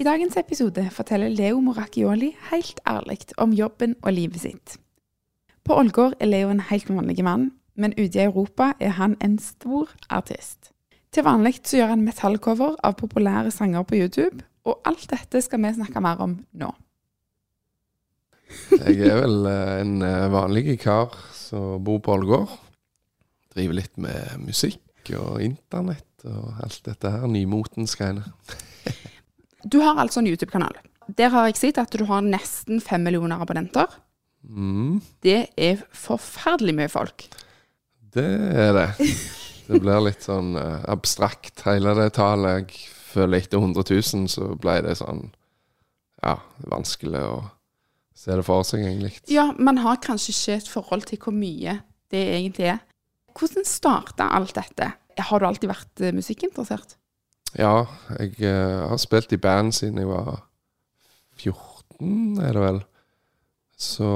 I dagens episode forteller Leo Moracchioli helt ærlig om jobben og livet sitt. På Ålgård er Leo en helt vanlig mann, men ute i Europa er han en stor artist. Til vanlig så gjør han metallcover av populære sanger på YouTube, og alt dette skal vi snakke mer om nå. Jeg er vel eh, en eh, vanlig kar som bor på Ålgård. Driver litt med musikk og internett og alt dette her. Nymotens greiene. Du har altså en YouTube-kanal. Der har jeg sett at du har nesten fem millioner abonnenter. Mm, Det er forferdelig mye folk. det er det. Det blir litt sånn eh, abstrakt, hele det tallet. Jeg føler etter 100 000 så ble det sånn Ja, vanskelig å se det for seg, egentlig. Ja, man har kanskje ikke et forhold til hvor mye det egentlig er. Hvordan starta alt dette? Har du alltid vært eh, musikkinteressert? Ja, jeg uh, har spilt i band siden jeg var 14, er det vel. Så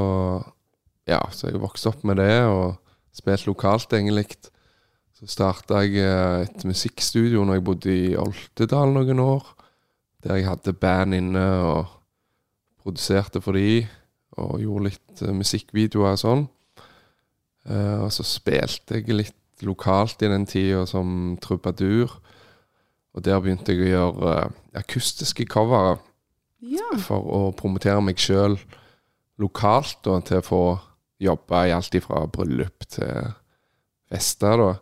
ja, så jeg vokste opp med det og spilt lokalt, egentlig. Så starta jeg uh, et musikkstudio når jeg bodde i Oltedal noen år. Der jeg hadde band inne og produserte for de, og gjorde litt uh, musikkvideoer og sånn. Og så spilte jeg litt lokalt i den tida som trubadur. Og der begynte jeg å gjøre eh, akustiske covere Ja. for å promotere meg sjøl lokalt, da, til å få jobbe i alt ifra bryllup til fester, da.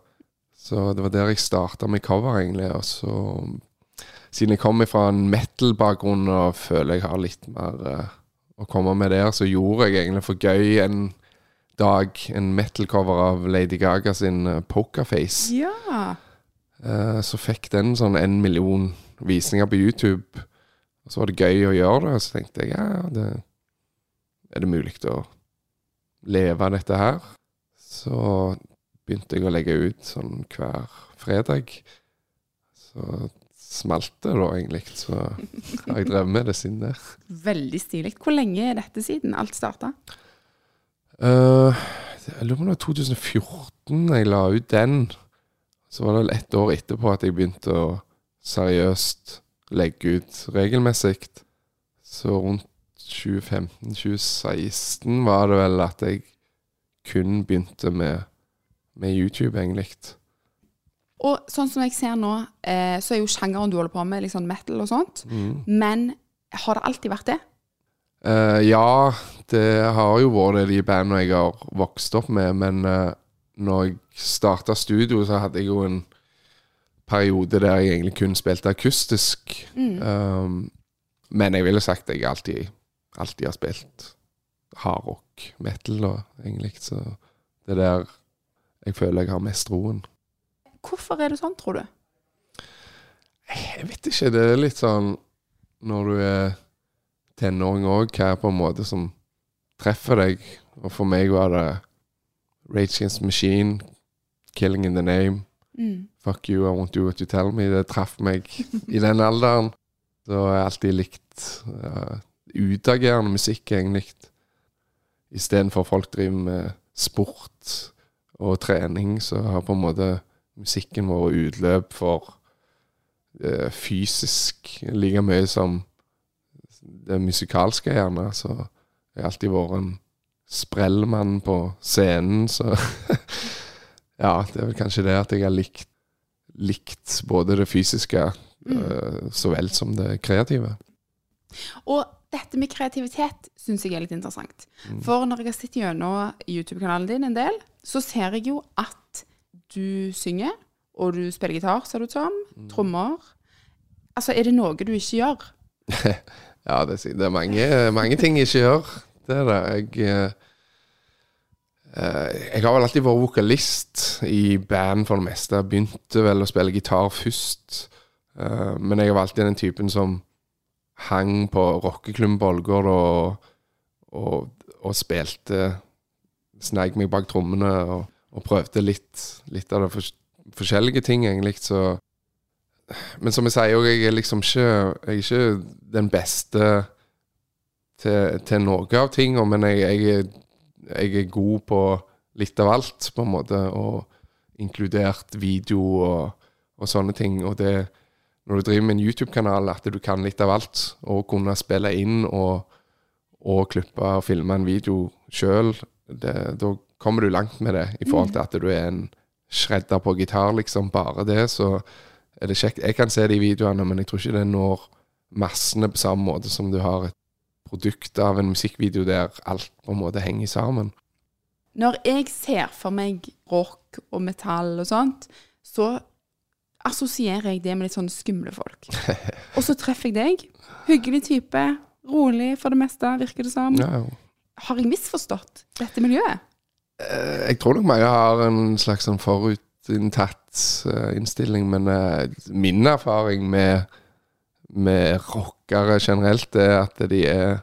Så det var der jeg starta med cover, egentlig. Og så, siden jeg kom fra en metal-bakgrunn og føler jeg har litt mer uh, å komme med der, så gjorde jeg egentlig for gøy en dag en metal-cover av Lady Gaga sin eh, Pokerface. ja. Eh, Så fikk den sånn en million visninger på YouTube. Og så var det gøy å gjøre det. Og så tenkte jeg ja, det, er det mulig å leve av dette her? Så begynte jeg å legge ut sånn hver fredag. Så smalt det da, egentlig. Så har jeg drevet med det siden der. Veldig stilig. Hvor lenge er dette siden alt starta? Uh, jeg lurer på om det var 2014 jeg la ut den. Så var det vel ett år etterpå at jeg begynte å seriøst legge ut regelmessig. Så rundt 2015-2016 var det vel at jeg kun begynte med, med YouTube, egentlig. Og sånn som jeg ser nå, eh, så er jo sjangeren du holder på med, liksom metal og sånt. Mm. Men har det alltid vært det? Eh, ja, det har jo vært det de bandene jeg har vokst opp med, men uh, når jeg starta studio, så hadde jeg jo en periode der jeg egentlig kun spilte akustisk. Um, men jeg ville sagt at jeg alltid, alltid har spilt hardrock, metal, da, egentlig. Så det er der jeg føler jeg har mest roen. Hvorfor er det sånn, tror du? Jeg vet ikke. Det er litt sånn når du er tenåring òg, hva er på en måte som treffer deg. Og for meg var det Rage Against Machine, Killing in the Name, Mm. Fuck You, I Won't Do What You Tell Me. Det traff meg i den alderen. Så har jeg alltid likt uh, utagerende musikk, egentlig. Istedenfor folk driver med sport og trening, så har på en måte musikken vår utløp for uh, fysisk like mye som det musikalske, gjerne. Så jeg har alltid vært en sprellmann på scenen, så Ja, det er vel kanskje det at jeg har likt, likt både det fysiske eh, så vel som det kreative. Og dette med kreativitet syns jeg er litt interessant. For når jeg har sett gjennom YouTube-kanalen din en del, så ser jeg jo at du synger, og du spiller gitar, ser det ut som. Trommer. Altså, er det noe du ikke gjør? Ja, det, det er mange, mange ting jeg ikke gjør. Det er det. Jeg Eh, jeg har vel alltid vært vokalist i band for det meste. Jeg begynte vel å spille gitar først. Eh, men jeg var alltid den typen som hang på rockeklubben på og, og, og, spilte Sneik meg bak trommene og, og prøvde litt, litt av det for, forskjellige ting, egentlig. Så Men som jeg sier òg, jeg er liksom ikke Jeg er ikke den beste til, til noe av tingene, men jeg, jeg, jeg, er god på litt av alt, på en måte. Og inkludert video og, og sånne ting. Og det når du driver med en YouTube-kanal, at du kan litt av alt. Og kunne spille inn og, og klippe og filme en video sjøl. Da kommer du langt med det, i forhold til at du er en shredder på gitar, liksom. Bare det, så er det kjekt. Jeg kan se de videoene, men jeg tror ikke det når massene på samme måte som du har et produkt av en musikkvideo der alt på en måte henger sammen. Når jeg ser for meg rock og metall og sånt, så assosierer jeg det med litt sånne skumle folk. Og så treffer jeg deg. Hyggelig type. Rolig for det meste, virker det som. Ja, har jeg misforstått dette miljøet? Eh, jeg tror nok mange har en slags sånn forutinntatt uh, innstilling, men uh, min erfaring med, med rockere generelt er at de er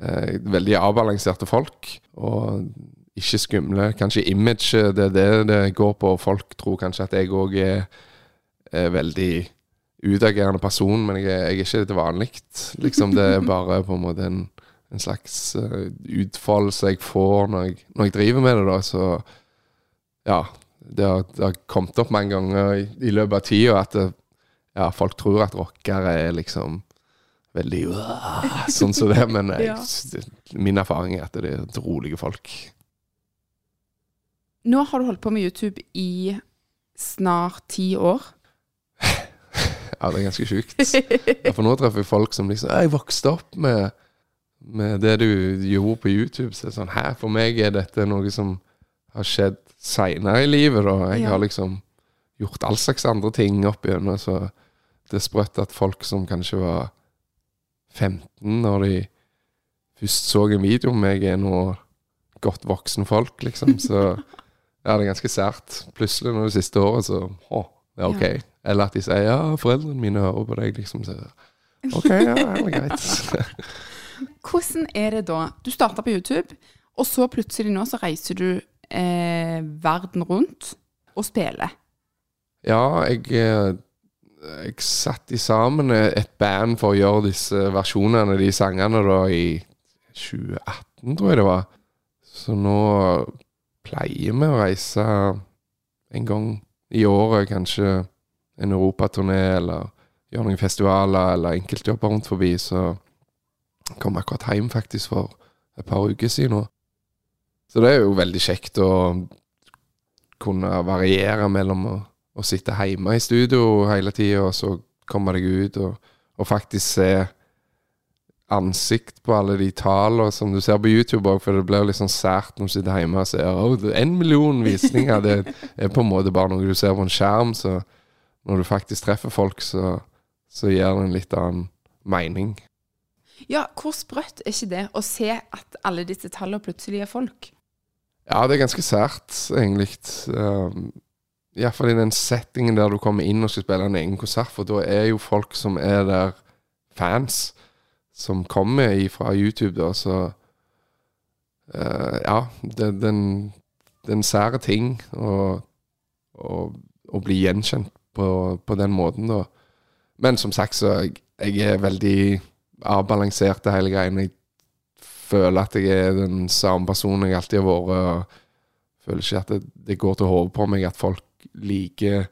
eh, veldig avbalanserte folk. Og ikke skumle. Kanskje image, det er det det går på. Folk tror kanskje at jeg òg er er veldig utagerende person, men jeg, jeg er ikke til vanlig. Liksom, det er bare på en måte en, en slags uh, utfoldelse jeg får når jeg, når jeg, driver med det, da. Så ja. Det har, det har kommet opp mange ganger i, i løpet av tida at det, ja, folk tror at rockere er liksom veldig uh, sånn som det, men jeg, min erfaring er at det er rolige folk. Nå har du holdt på med YouTube i snart ti år. Ja, det er ganske sjukt. Ja, for nå treffer jeg folk som liksom Jeg vokste opp med, med det du gjorde på YouTube. Så det er sånn Hæ, for meg er dette noe som har skjedd seinere i livet, da. Jeg ja. har liksom gjort all slags andre ting opp igjennom, så det er sprøtt at folk som kanskje var 15 når de først så en video om meg, er nå godt voksne folk, liksom. Så ja, det er ganske sært. Plutselig nå det siste året, så å, det er ok. Ja. Eller at de sier 'ja, foreldrene mine hører på deg', liksom. Så, OK, ja, det er greit. Hvordan er det da? Du starta på YouTube, og så plutselig nå så reiser du eh, verden rundt og spiller. Ja, jeg, eh, jeg satte sammen et band for å gjøre disse versjonene, de sangene, da i 2018, tror jeg det var. Så nå pleier vi å reise en gang i året, kanskje en europaturné eller gjøre noen festivaler eller enkeltjobber rundt forbi, så kom jeg akkurat hjem faktisk for et par uker siden nå. Så det er jo veldig kjekt å kunne variere mellom å, å sitte hjemme i studio hele tida, og så komme deg ut og, og, faktisk se ansikt på alle de tallene som du ser på YouTube òg, for det blir litt sånn sært når du sitter hjemme og ser oh, en million visninger. Det er på en måte bare noe du ser på en skjerm. så når du faktisk treffer folk, så, så gir det en litt annen mening. Ja, hvor sprøtt er ikke det å se at alle disse tallene plutselig er folk? Ja, det er ganske sært, egentlig. Um, Iallfall i den settingen der du kommer inn og skal spille en egen konsert, for da er jo folk som er der, fans, som kommer fra YouTube, da, så uh, Ja, det, den, den sære ting å bli gjenkjent på, på den måten, da. Men som sagt, så jeg, jeg er veldig avbalansert det hele greien. Jeg føler at jeg er den samme personen jeg alltid har vært. og Føler ikke at det, det går til hodet på meg at folk liker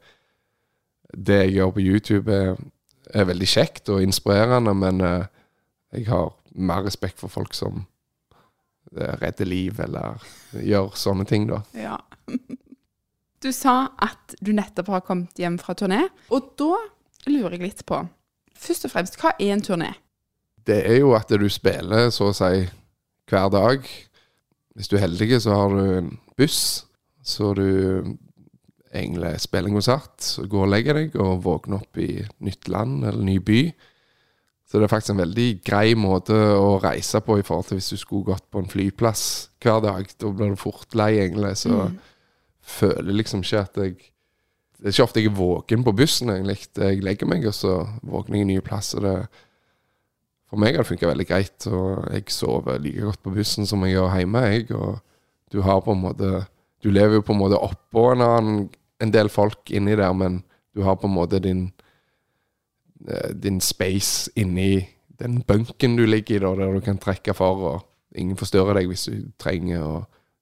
det jeg gjør på YouTube, er, er veldig kjekt og inspirerende, men uh, jeg har mer respekt for folk som uh, redder liv eller gjør sånne ting, da. Ja. Du sa at du nettopp har kommet hjem fra turné, og da lurer jeg litt på Først og fremst, hva er en turné? Det er jo at du spiller så å si hver dag. Hvis du er heldig, så har du en buss, så du egentlig spiller en konsert, gå og legger deg og våkner opp i nytt land eller ny by. Så det er faktisk en veldig grei måte å reise på i forhold til hvis du skulle gått på en flyplass hver dag. Da blir du fort lei, egentlig. Så føler liksom ikke at jeg Det er ikke ofte jeg er våken på bussen, egentlig. Jeg legger meg, og så våkner jeg i nye plasser. Det, for meg har det funka veldig greit, og jeg sover like godt på bussen som jeg gjør hjemme. Jeg, og du har på en måte Du lever jo på en måte oppå en annen en del folk inni der, men du har på en måte din eh, din space inni den bunken du ligger i, da, der du kan trekke for, og ingen forstyrrer deg hvis du trenger å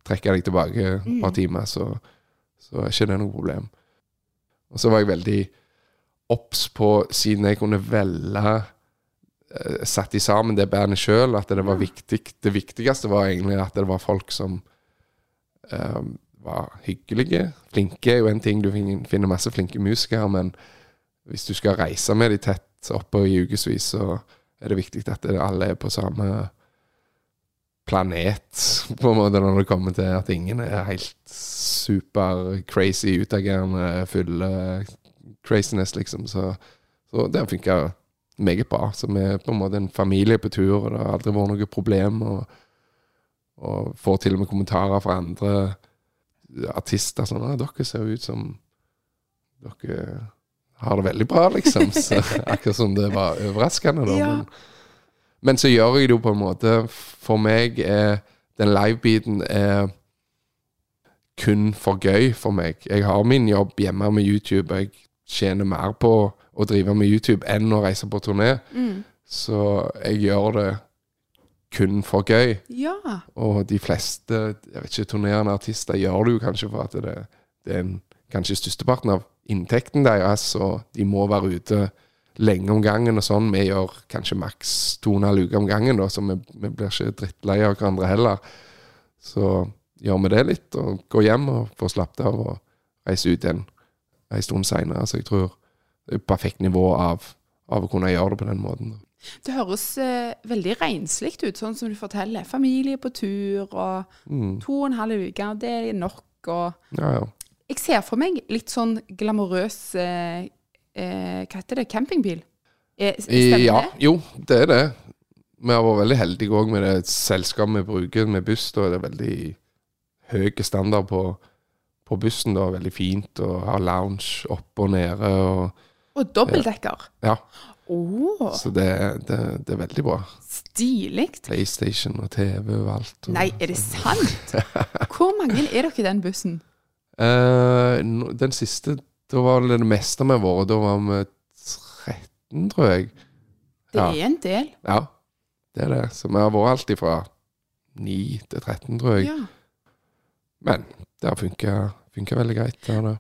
trekke deg tilbake et par timer, så, så er ikke det noe problem. Og så var jeg veldig obs på, siden jeg kunne velge eh, Satt de sammen det bandet sjøl, at det var viktig Det viktigste var egentlig at det var folk som eh, var hyggelige. Flinke er jo en ting, du finner masse flinke musikere, men hvis du skal reise med de tett oppe i ukevis, så er det viktig at alle er på samme planet, på en måte, når det kommer til at ingen er helt super crazy, utagerende, fulle craziness, liksom. Så, så det har funka meget bra. Så vi er på en måte en familie på tur, og det har aldri vært noe problem. Og, og får til og med kommentarer fra andre artister sånn «Ah, 'Dere ser jo ut som Dere har det veldig bra', liksom. Så, akkurat som det var overraskende, da. Ja. Men, men så gjør jeg det jo på en måte For meg er den livebeaten er kun for gøy for meg. Jeg har min jobb hjemme med YouTube. Jeg tjener mer på å drive med YouTube enn å reise på turné. Så jeg gjør det kun for gøy. Ja. Og de fleste jeg vet ikke, turnerende artister gjør det jo kanskje for at det, det er en, kanskje størsteparten av inntekten deres, og de må være ute lenge om gangen og sånn. Vi gjør kanskje maks to og en halv uke om gangen, da, så vi, vi blir ikke drittlei av hverandre heller. Så gjør vi det litt, og går hjem og får slappet av og reise ut igjen en stund seinere. Så jeg tror det er et perfekt nivå av, av å kunne gjøre det på den måten. Det høres eh, veldig renslig ut, sånn som du forteller. Familie på tur, og Mm. to og en halv uke, og det er nok. Og Ja, ja. jeg ser for meg litt sånn glamorøs eh, eh, Hva heter det? Campingbil? Eh, stemmer ja, det? jo, det er det. Vi har vært veldig heldige òg med det selskapet vi bruker med buss. Da er det veldig høy standard på, på bussen. da, Veldig fint å ha lounge oppe og nede. Og, Og dobbeltdekker. ja, Å, Så det, det, det er veldig bra. stilig. PlayStation og TV og alt. Og, Nei, er det sant? Hvor mange er dere i den bussen? Uh, den siste, da var det det meste vi har vært. Da var vi 13, tror jeg. Det Ja. er en del. Ja, det er det. Så vi har vært alltid fra 9 til 13, tror jeg. Ja. Men det har funka, veldig greit. Det.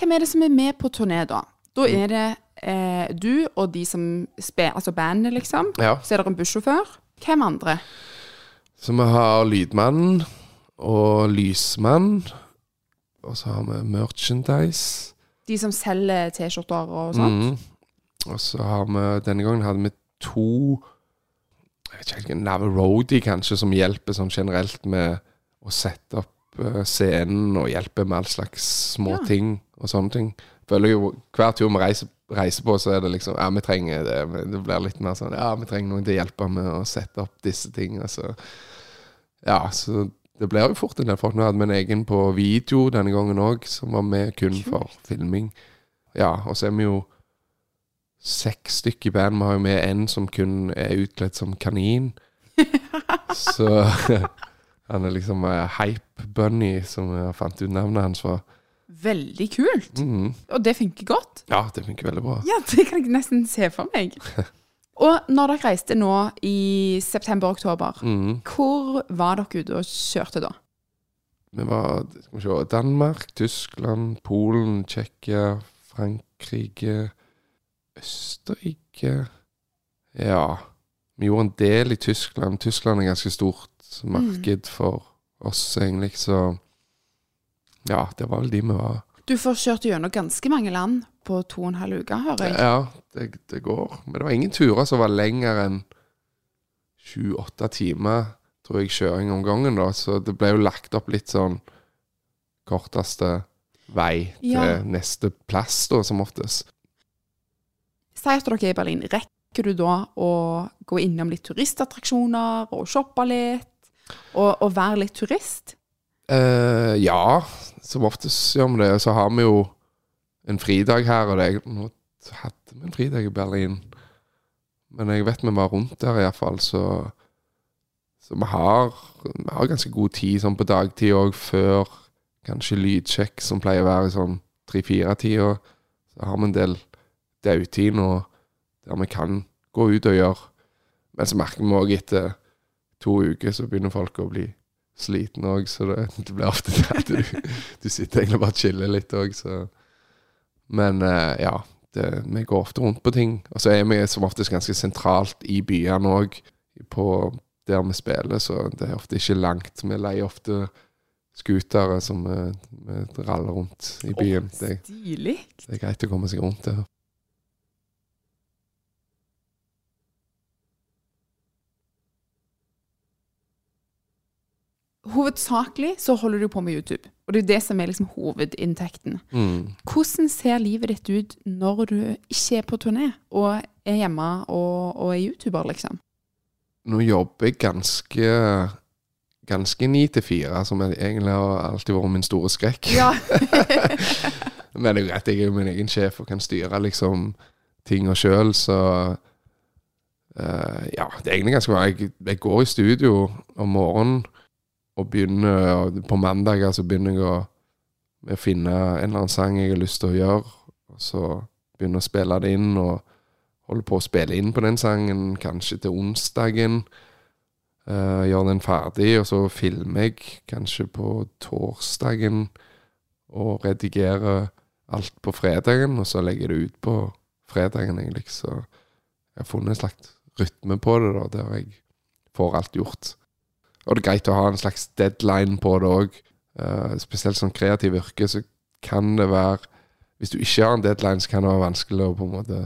Hvem er det som er med på turné, da? Da er det eh, du og de som spiller, altså bandet, liksom. Ja. Så er det en bussjåfør. Hvem andre? Så vi har Lydmannen og Lysmann. Og så har vi Merchandise. De som selger T-skjorter og sånt? Mm. Og så har vi Denne gangen hadde vi to Jeg vet ikke Roadie, kanskje, som hjelper sånn generelt med å sette opp eh, scenen og hjelpe med all slags små Ja. ting og sånne ting. Føler jo Hver tur vi reiser, reiser på, så er det liksom Ja, vi trenger det. Det blir litt mer sånn Ja, vi trenger noen til å hjelpe med å sette opp disse tingene. Så ja, så det blir jo fort en del folk. Nå hadde vi en egen på video denne gangen òg, som var med kun for filming. Ja, og så er vi jo seks stykker i band. Vi har jo med en som kun er utkledd som kanin. så han er liksom uh, Hype Bunny, som jeg fant ut navnet hans for. Veldig kult. Mhm. Og det funker godt. Ja, det funker veldig bra. Ja, det kan jeg nesten se for meg. Og når dere reiste nå i september-oktober, Mhm. hvor var dere ute og kjørte da? Vi var skal vi se, Danmark, Tyskland, Polen, Tsjekkia, Frankrike Østerrike Ja. Vi gjorde en del i Tyskland. Tyskland er ganske stort marked for oss, egentlig, så Ja, det var vel de vi var. Du får kjørt gjennom ganske mange land på to og en halv uke, hører jeg. Ja, det, det går. Men det var ingen turer som var lenger enn sju-åtte timer, tror jeg, kjøring om gangen, da. Så det ble jo lagt opp litt sånn korteste vei til Ja. neste plass, da, som oftest. Si at dere er i Berlin. Rekker du da å gå innom litt turistattraksjoner og shoppe litt? Og, og være litt turist? Eh, ja, som oftest gjør vi det. Så har vi jo en fridag her og det. Nå hadde vi en fridag i Berlin, men jeg vet vi var rundt der iallfall, så Så vi har, vi har ganske god tid sånn på dagtid òg, før kanskje lydsjekk, som pleier å være i sånn tre-fire-tida. Så har vi en del dautid nå der vi kan gå ut og gjøre. Men så merker vi òg etter to uker så begynner folk å bli slitne òg, så det, det, blir ofte det at du, du sitter egentlig bare og chiller litt òg, så Men eh, ja, det, vi går ofte rundt på ting. Og så er vi som oftest ganske sentralt i byene òg, på der vi spiller, så det er ofte ikke langt. Vi leier ofte scootere som vi, vi raller rundt i byen. Det, Stilig. det er greit å komme seg rundt der. Hovedsakelig så holder du på med YouTube, og det er det som er liksom hovedinntekten. Mm. Hvordan ser livet ditt ut når du ikke er på turné, og er hjemme og, og er YouTuber, liksom? Nå jobber jeg ganske Ganske ni til fire, som egentlig har alltid vært min store skrekk. Ja. Men det er jo greit, jeg er jo min egen sjef og kan styre liksom tinga sjøl, så uh, Ja, det er egentlig ganske bra. Jeg, jeg går i studio om morgenen og begynne På mandager så begynner jeg å, å finne en eller annen sang jeg har lyst til å gjøre, og så begynner jeg å spille det inn, og holder på å spille inn på den sangen kanskje til onsdagen. Uh, gjør den ferdig, og så filmer jeg kanskje på torsdagen og redigerer alt på fredagen, og så legger jeg det ut på fredagen, egentlig. Så jeg har funnet en slags rytme på det, da, der jeg får alt gjort. Og det er greit å ha en slags deadline på det òg. spesielt sånn kreativ yrke, så kan det være Hvis du ikke har en deadline, så kan det være vanskelig å på en måte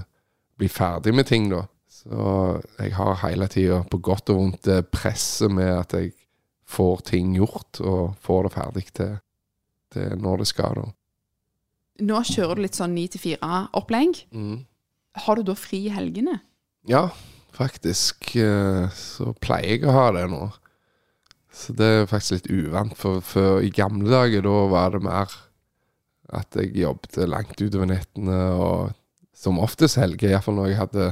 bli ferdig med ting, da. Så jeg har hele tida, på godt og vondt, det presset med at jeg får ting gjort, og får det ferdig til, til når det skal, da. Nå kjører du litt sånn ni til fire-opplegg. Mm. Har du da fri i helgene? Ja, faktisk eh, så pleier jeg å ha det nå. Så det er faktisk litt uvant, for, for i gamle dager da var det mer at jeg jobbet langt utover nettene, og som oftest helger, iallfall når jeg hadde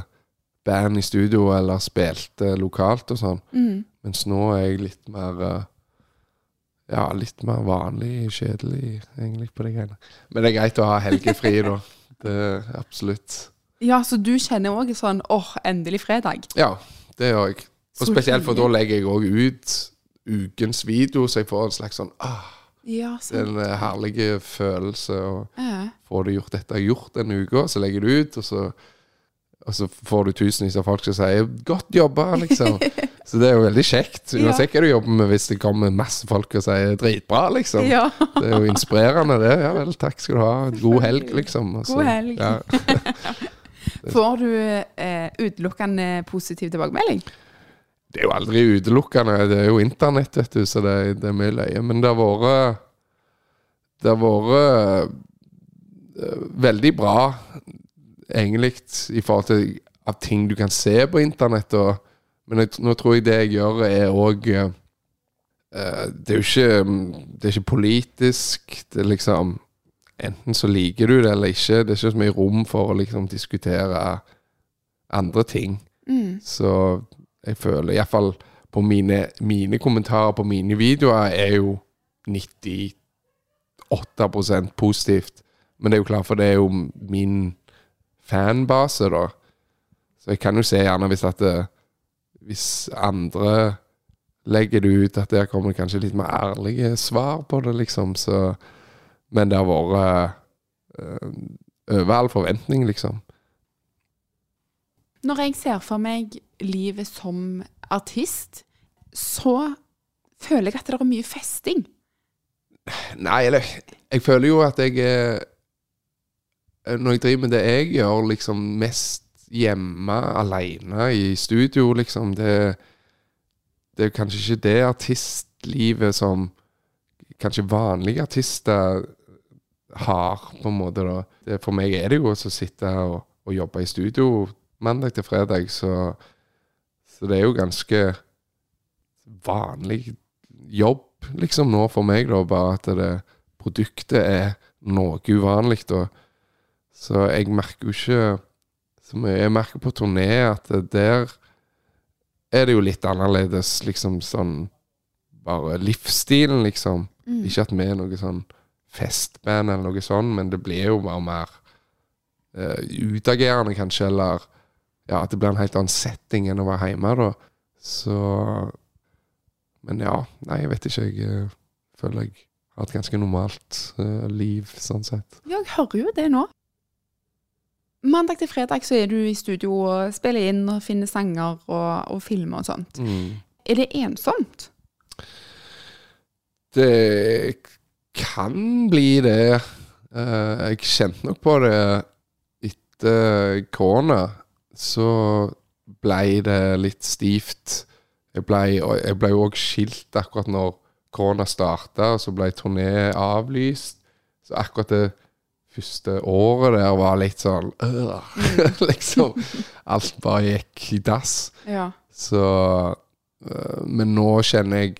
band i studio eller spilte lokalt og sånn. Mm. Mens nå er jeg litt mer eh, Ja, litt mer vanlig, kjedelig, egentlig, på de greiene. Men det er greit å ha helgefri, da. Det er absolutt. Ja, så du kjenner òg sånn åh, endelig fredag? Ja, det gjør jeg. Og spesielt for da legger jeg òg ut ukens video, så jeg får en slags sånn ah, Ja, en eh, herlig følelse å Ja. få det gjort dette jeg har gjort denne uka, så legger du ut, og så, og så får du tusenvis av folk som sier 'godt jobba', liksom. så det er jo veldig kjekt, uansett hva du jobber med, hvis det kommer masse folk og sier 'dritbra', liksom. ja. Det er jo inspirerende, det. Ja vel, takk skal du ha. God helg, liksom. Altså, God helg. Ja. Får du eh, utelukkende positiv tilbakemelding? Det er jo aldri utelukkende. Det er jo internett, vet du, så det, det er mye løye. Men det har vært Det har vært eh, veldig bra, egentlig, i forhold til av ting du kan se på internett. Og, men jeg, nå tror jeg det jeg gjør, er òg Det er jo ikke Det er ikke politisk. Det er liksom Enten så liker du det eller ikke. Det er ikke så mye rom for å liksom diskutere andre ting. Mm. Så jeg føler iallfall på mine, mine kommentarer på mine videoer er jo 98% positivt. Men det er jo klart, for det er jo min fanbase, da. Så jeg kan jo se gjerne hvis at det, Hvis andre legger det ut, at der kommer kanskje litt mer ærlige svar på det, liksom. Så Men det har vært øh, over all forventning, liksom. Når jeg ser for meg livet som artist, så føler jeg at det er mye festing. Nei, eller Jeg føler jo at jeg er Når jeg driver med det jeg gjør, liksom mest hjemme, aleine i studio, liksom Det, det er kanskje ikke det artistlivet som kanskje vanlige artister har, på en måte. da For meg er det jo å sitte og, og jobbe i studio mandag til fredag, så, så det er jo ganske vanlig jobb, liksom, nå for meg, da. Bare at det produktet er noe uvanlig. da. så jeg merker jo ikke så mye. Jeg merker på turné at der er det jo litt annerledes, liksom sånn Bare livsstilen, liksom. Ikke at vi er noe sånn festband eller noe sånn, men det blir jo bare mer eh, utagerende, kanskje, eller ja, at det blir en helt annen setting enn å være hjemme, da. Så Men ja, nei, jeg vet ikke. Jeg eh, føler jeg har et ganske normalt uh, liv, sånn sett. Ja, jeg hører jo det nå. Mandag til fredag så er du i studio og spiller inn og finner sanger og, og filmer og sånt. Mm. Er det ensomt? Det kan bli det. Uh, jeg kjente nok på det etter korona. Så blei det litt stivt. Jeg blei òg skilt akkurat når korona starta, og så ble turné avlyst. Så akkurat det første året der var litt sånn øh, Liksom. Alt bare gikk i dass. Ja. Så øh, Men nå kjenner jeg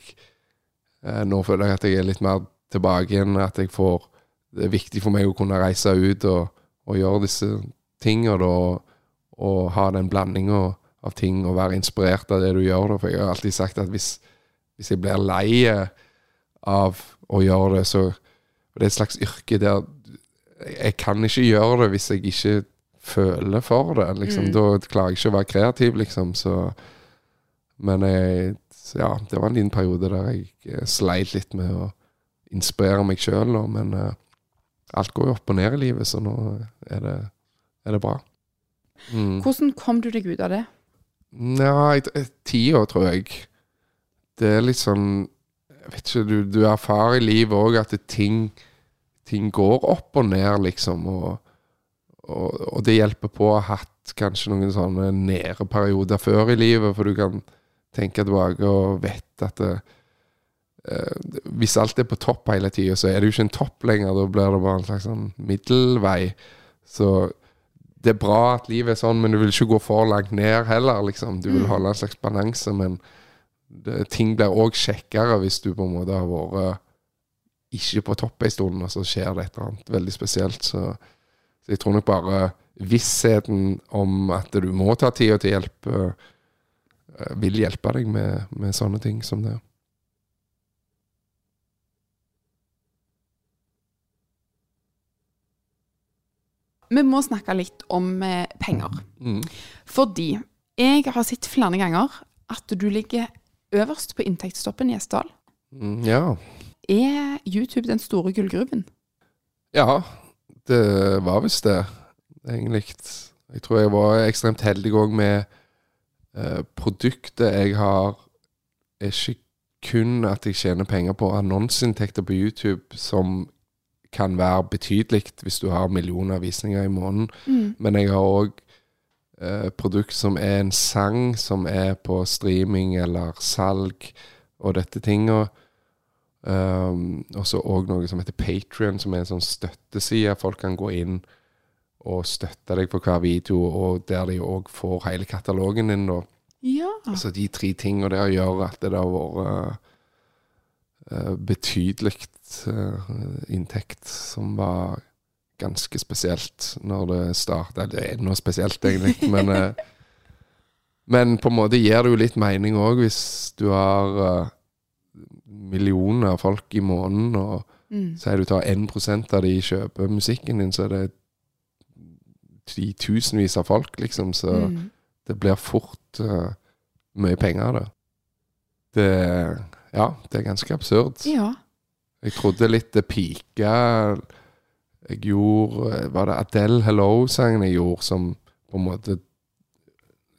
eh, Nå føler jeg at jeg er litt mer tilbake igjen. At jeg får Det er viktig for meg å kunne reise ut og, og gjøre disse tingene, da. Og, og ha den blandinga av ting og være inspirert av det du gjør. For jeg har alltid sagt at hvis, hvis jeg blir lei av å gjøre det, så Det er et slags yrke der jeg kan ikke gjøre det hvis jeg ikke føler for det. Liksom. Da klarer jeg ikke å være kreativ, liksom. Så Men jeg, ja, det var en liten periode der jeg eh, sleit litt med å inspirere meg sjøl, men uh, alt går jo opp og ned i livet, så nå er det, er det bra. Mm. Hvordan kom du deg ut av det? Nei, tida, tror jeg. Det er litt sånn Jeg vet ikke, du, du erfarer i livet òg at det, ting, ting går opp og ned, liksom. Og, og, og det hjelper på å ha hatt kanskje noen sånne nære perioder før i livet, for du kan tenke tilbake og vet at det, eh, Hvis alt er på topp hele tida, så er det jo ikke en topp lenger. Da blir det bare en slags sånn middelvei. Så det er bra at livet er sånn, men du vil ikke gå for langt ned heller, liksom. Du vil holde en slags balanse, men det, ting blir òg kjekkere hvis du på en måte har vært ikke på topp en stund, og så skjer det et eller annet veldig spesielt. Så, så jeg tror nok bare vissheten om at du må ta tida til hjelp, eh, vil hjelpe deg med, med sånne ting som det. Vi må snakke litt om eh, penger. Mm. Fordi jeg har sett flere ganger at du ligger øverst på inntektsstoppen i Gjesdal. Mm, ja. Er YouTube den store gullgruven? Ja, det var visst det, egentlig. Jeg tror jeg var ekstremt heldig òg med eh, produktet jeg har. Ikke kun at jeg tjener penger på annonseinntekter på YouTube, som kan være betydelig hvis du har millioner visninger i måneden. Men jeg har òg eh, produkt som er en sang som er på streaming eller salg og dette tinga. Um, og så òg noe som heter Patrion, som er en sånn støtteside. Folk kan gå inn og støtte deg på hver video, og der de òg får hele katalogen din. da. Ja. Altså de tre tingene der gjør at det har vært betydelig eh, inntekt, som var ganske spesielt når det starta. Det er noe spesielt, egentlig, men eh, Men på en måte gir det jo litt mening òg, hvis du har eh, millioner av folk i måneden, og Mm. sier du tar 1% av de kjøper musikken din, så er det titusenvis av folk, liksom. Så Mm. det blir fort uh, mye penger av det. Det Ja, det er ganske absurd. ja. Jeg trodde litt det pika Jeg gjorde Var det Adele Hello-sangen jeg gjorde, som på en måte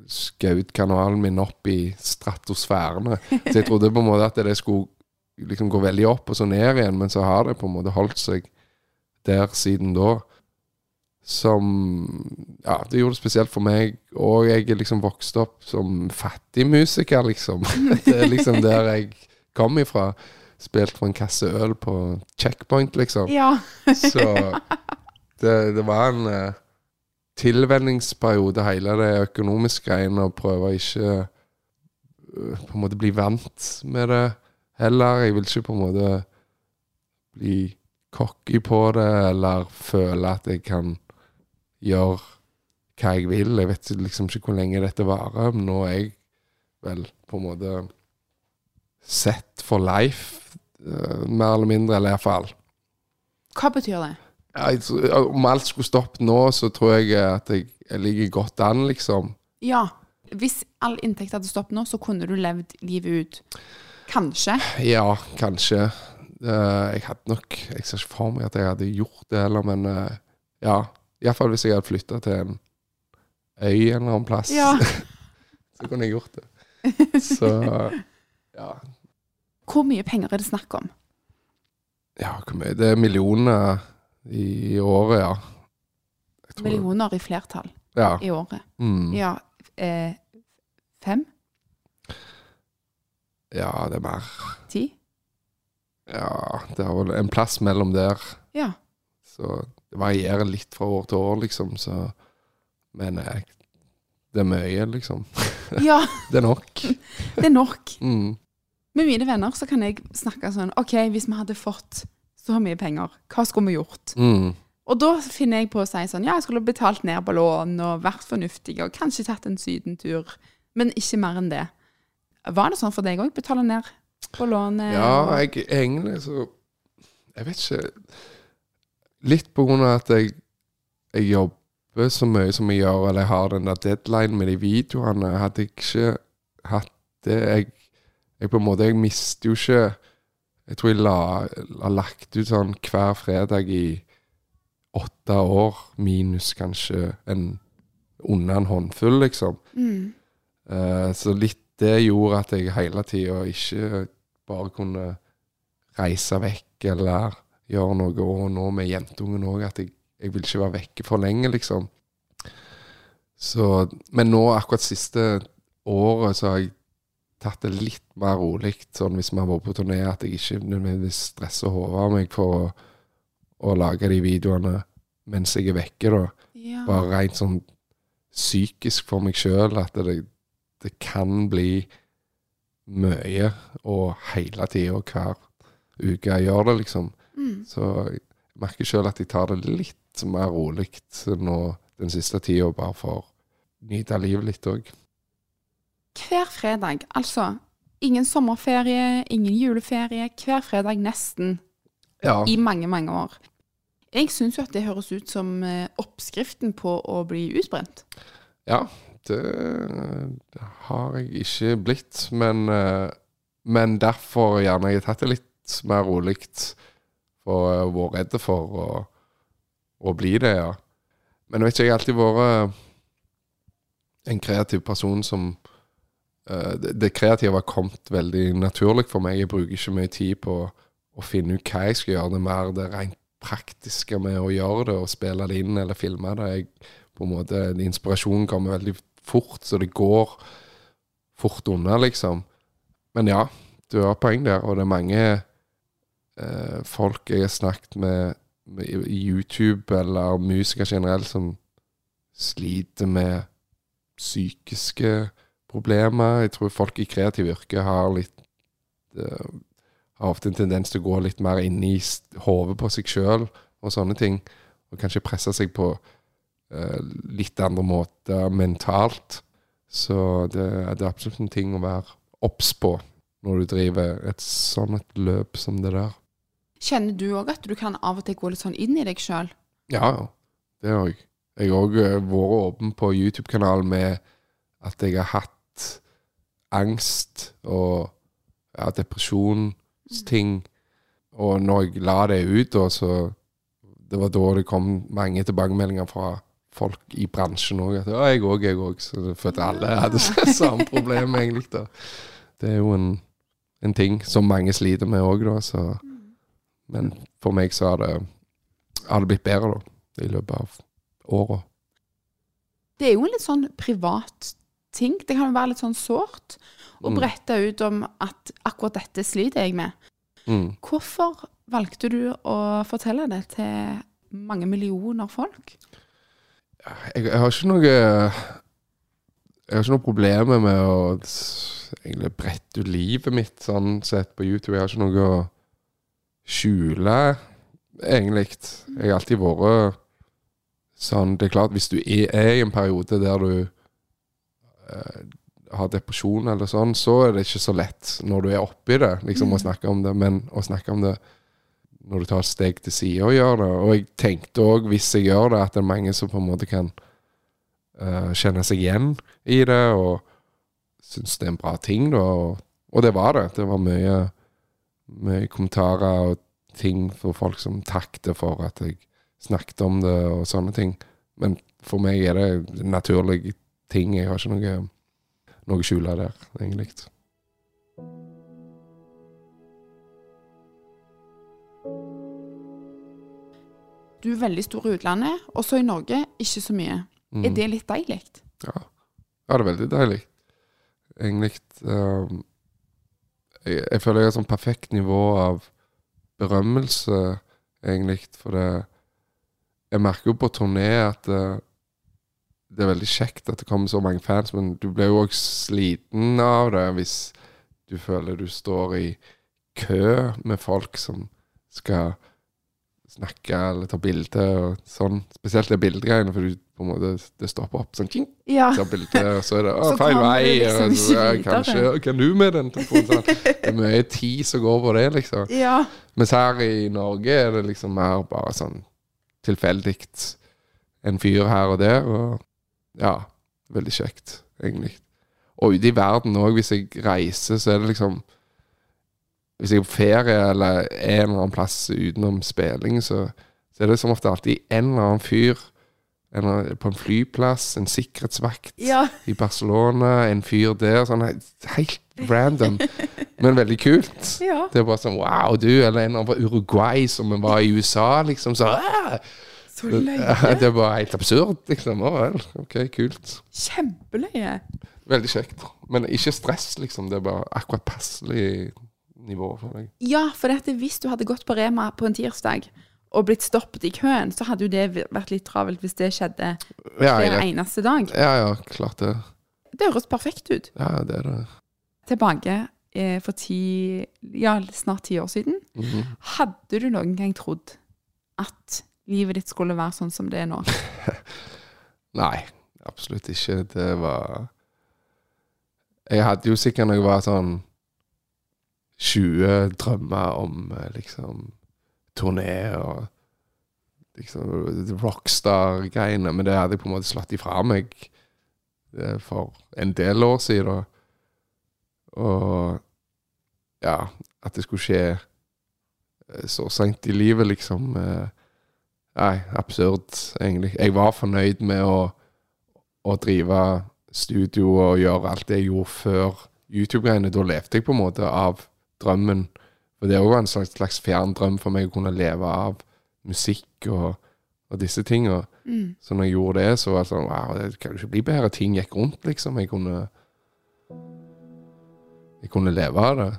skjøt kanalen min opp i stratosfærene. Så jeg trodde på en måte at det skulle liksom gå veldig opp og så ned igjen, men så har det på en måte holdt seg der siden da. Som Ja, det gjorde det spesielt for meg. Og jeg er liksom vokst opp som fattig musiker, liksom. Det er liksom der jeg kom ifra. Spilt for en kasse øl på checkpoint, liksom. ja. Så det, det var en uh, tilvenningsperiode, hele det økonomiske greiene, og prøve å ikke uh, på en måte bli vant med det heller. Jeg vil ikke på en måte bli cocky på det, eller føle at jeg kan gjøre hva jeg vil. Jeg vet liksom ikke hvor lenge dette varer. Men nå er jeg vel på en måte set for life, øh, mer eller mindre, eller iallfall. Hva betyr det? Om alt skulle stoppet nå, så tror jeg at jeg, jeg ligger godt an, liksom. Ja. Hvis all inntekt hadde stoppet nå, så kunne du levd livet ut. Kanskje. Ja, kanskje. Eh, jeg hadde nok Jeg ser ikke for meg at jeg hadde gjort det heller, men eh, ja. Iallfall hvis jeg hadde flytta til en øy en eller annen plass. Ja. så kunne jeg gjort det. Så ja. Hvor mye penger er det snakk om? ja hvor mye? Det er millioner i året, ja. Millioner det. I flertall Ja. i året. Mm. Ja. Eh, fem? ja, det er mer. Ti? Ja, det er vel en plass mellom der. Ja. Så det varierer litt fra år til år, liksom. Så Men jeg, det er mye, liksom. ja. Det er nok. Det er nok. Mm. Med mine venner så kan jeg snakke sånn OK, hvis vi hadde fått så mye penger, hva skulle vi gjort? Mm. Og da finner jeg på å si sånn Ja, jeg skulle betalt ned på lån og vært fornuftig og kanskje tatt en sydentur, men ikke mer enn det. Var det sånn for deg òg? Betale ned på lånet? Ja, jeg egentlig så Jeg vet ikke Litt på grunn av at jeg, jeg jobber så mye som jeg gjør, eller jeg har den der deadline med de videoene. Hadde jeg ikke hatt det Jeg, jeg på en måte Jeg mister jo ikke Jeg tror jeg la, har lagt ut sånn hver fredag i åtte år, minus kanskje en under en håndfull, liksom. Mm. Uh, så litt det gjorde at jeg hele tida ikke bare kunne reise vekk eller gjøre noe. Og nå med jentungen òg, at jeg, jeg vil ikke være vekke for lenge, liksom. Så, men nå, akkurat siste året, så har jeg tatt det litt mer rolig. Sånn hvis vi har vært på turné, at jeg ikke nødvendigvis stresser hodet av meg for å, å lage de videoene mens jeg er vekke, da Ja. bare rent sånn psykisk for meg sjøl at det, det kan bli mye og hele tida hver uke jeg gjør det, liksom. Mm. Så jeg merker sjøl at jeg tar det litt mer rolig nå den siste tida, bare for å nyte livet litt òg. Hver fredag, altså. Ingen sommerferie, ingen juleferie. Hver fredag nesten Ja. i mange, mange år. Jeg syns jo at det høres ut som eh, oppskriften på å bli utbrent. ja. Det har jeg ikke blitt, men, eh, men derfor gjerne jeg har tatt det litt mer rolig. Jeg har vært redd for å, å bli det, ja. Men jeg vet ikke, jeg har alltid vært en kreativ person som eh, det, det kreative har kommet veldig naturlig for meg. Jeg bruker ikke mye tid på å finne ut hva jeg skal gjøre. Det er mer det rent praktiske med å gjøre det og spille det inn eller filme det. Jeg, på en måte, Inspirasjonen kommer veldig fort, så det går fort unna, liksom. Men ja, du har poeng der, og det er mange eh, folk jeg har snakket med, med YouTube, eller musikere generelt, som sliter med psykiske problemer. Jeg tror folk i kreative yrker har litt uh, Har ofte en tendens til å gå litt mer inn i hodet på seg sjøl og sånne ting. Og kanskje presse seg på uh, litt andre måter mentalt. Så det, det er absolutt en ting å være obs på når du driver et sånn et løp som det der. Kjenner du òg at du kan av og til gå litt sånn inn i deg sjøl? Ja. Det har jeg. Jeg har òg vært åpen på YouTube-kanalen med at jeg har hatt angst og ja, depresjonsting. Og når jeg la det ut, da, så Det var da det kom mange tilbakemeldinger fra folk i bransjen òg. At ja, jeg òg, jeg òg. Så jeg følte alle hadde samme problem, egentlig. da. Det er jo en, en ting som mange sliter med òg, da. Så. Men for meg så har det, har det blitt bedre, da. I løpet av åra. Det er jo en litt sånn privat ting. Det kan jo være litt sånn sårt å Mm. brette ut om at akkurat dette sliter jeg med. Mm. Hvorfor valgte du å fortelle det til mange millioner folk? jeg, jeg har ikke noe Jeg har ikke noe problemer med å egentlig brette ut livet mitt sånn sett på YouTube. Jeg har ikke noe å skjule, egentlig. Jeg har alltid vært sånn Det er klart, hvis du er, i en periode der du har depresjon eller sånn, så er det ikke så lett når du er oppi det, liksom, å snakke om det. Men å snakke om det når du tar et steg til side og gjør det. Og jeg tenkte òg, hvis jeg gjør det, at det er mange som på en måte kan uh, kjenne seg igjen i det, og synes det er en bra ting, da. Og, og det var det. Det var mye, mye kommentarer og ting for folk som takket for at jeg snakket om det, og sånne ting. Men for meg er det en naturlig ting. Jeg har ikke noe, noe skjula der, egentlig. Du er veldig stor i utlandet, og så i Norge ikke så mye. Mm. Er det litt deilig? Ja. ja, det er veldig deilig. Egentlig um, jeg, jeg føler jeg har sånn perfekt nivå av berømmelse, egentlig. For det Jeg merker jo på turné at uh, det er veldig kjekt at det kommer så mange fans, men du blir jo òg sliten av det hvis du føler du står i kø med folk som skal snakke eller ta bilde og sånn. Spesielt det bildegreiene, for du på en måte det stopper opp sånn kling, Ja. tar bilde, og så er det å, feil vei. liksom og så, ja, kanskje kan du med den telefonen? Sånn. Det er mye tid som går på det, liksom. ja. Mens her i Norge er det liksom mer bare sånn tilfeldig en fyr her og der. Og ja, veldig kjekt, egentlig. Og ute i verden òg, hvis jeg reiser, så er det liksom Hvis jeg er på ferie eller er en eller annen plass utenom spilling, så, så er det som ofte alltid en eller annen fyr en, på en flyplass, en sikkerhetsvakt Ja. i Barcelona, en fyr der. Sånn helt- random, men veldig kult. ja. Det er bare sånn wow, du, eller en fra Uruguay som var i USA, liksom. Så, ah! Så løye. det er bare helt absurd, liksom. Å vel, ok, kult. Kjempeløye. Veldig kjekt. Men ikke stress, liksom. Det er bare akkurat passelig nivå for meg. Ja, for dette, hvis du hadde gått på Rema på en tirsdag og blitt stoppet i køen, så hadde jo det vært litt travelt hvis det skjedde Ja, ja. eneste dag. ja, ja, klart det. Det høres perfekt ut. Ja, det er det. Tilbake eh, for ti, ja, snart ti år siden. Mhm. Hadde du noen gang trodd at livet ditt skulle være sånn som det er nå? Nei, absolutt ikke. Det var Jeg hadde jo sikkert når jeg var sånn 20 drømmer om eh, liksom turné og liksom rockstar-greiene, men det hadde jeg på en måte slått ifra meg eh, for en del år siden. Og ja, at det skulle skje eh, så seint i livet, liksom. eh, Nei, absurd, egentlig. Jeg var fornøyd med å, å drive studio og gjøre alt det jeg gjorde før YouTube-greiene. Da levde jeg på en måte av drømmen. For det var en slags, slags fjern drøm for meg å kunne leve av musikk og, og disse tinga. Så når jeg gjorde det, så var det sånn Wow, det kan jo ikke bli bedre. Ting gikk rundt, liksom. Jeg kunne Jeg kunne leve av det.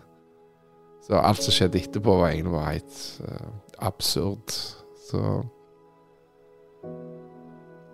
Så alt som skjedde etterpå, var egentlig bare helt uh, absurd. Så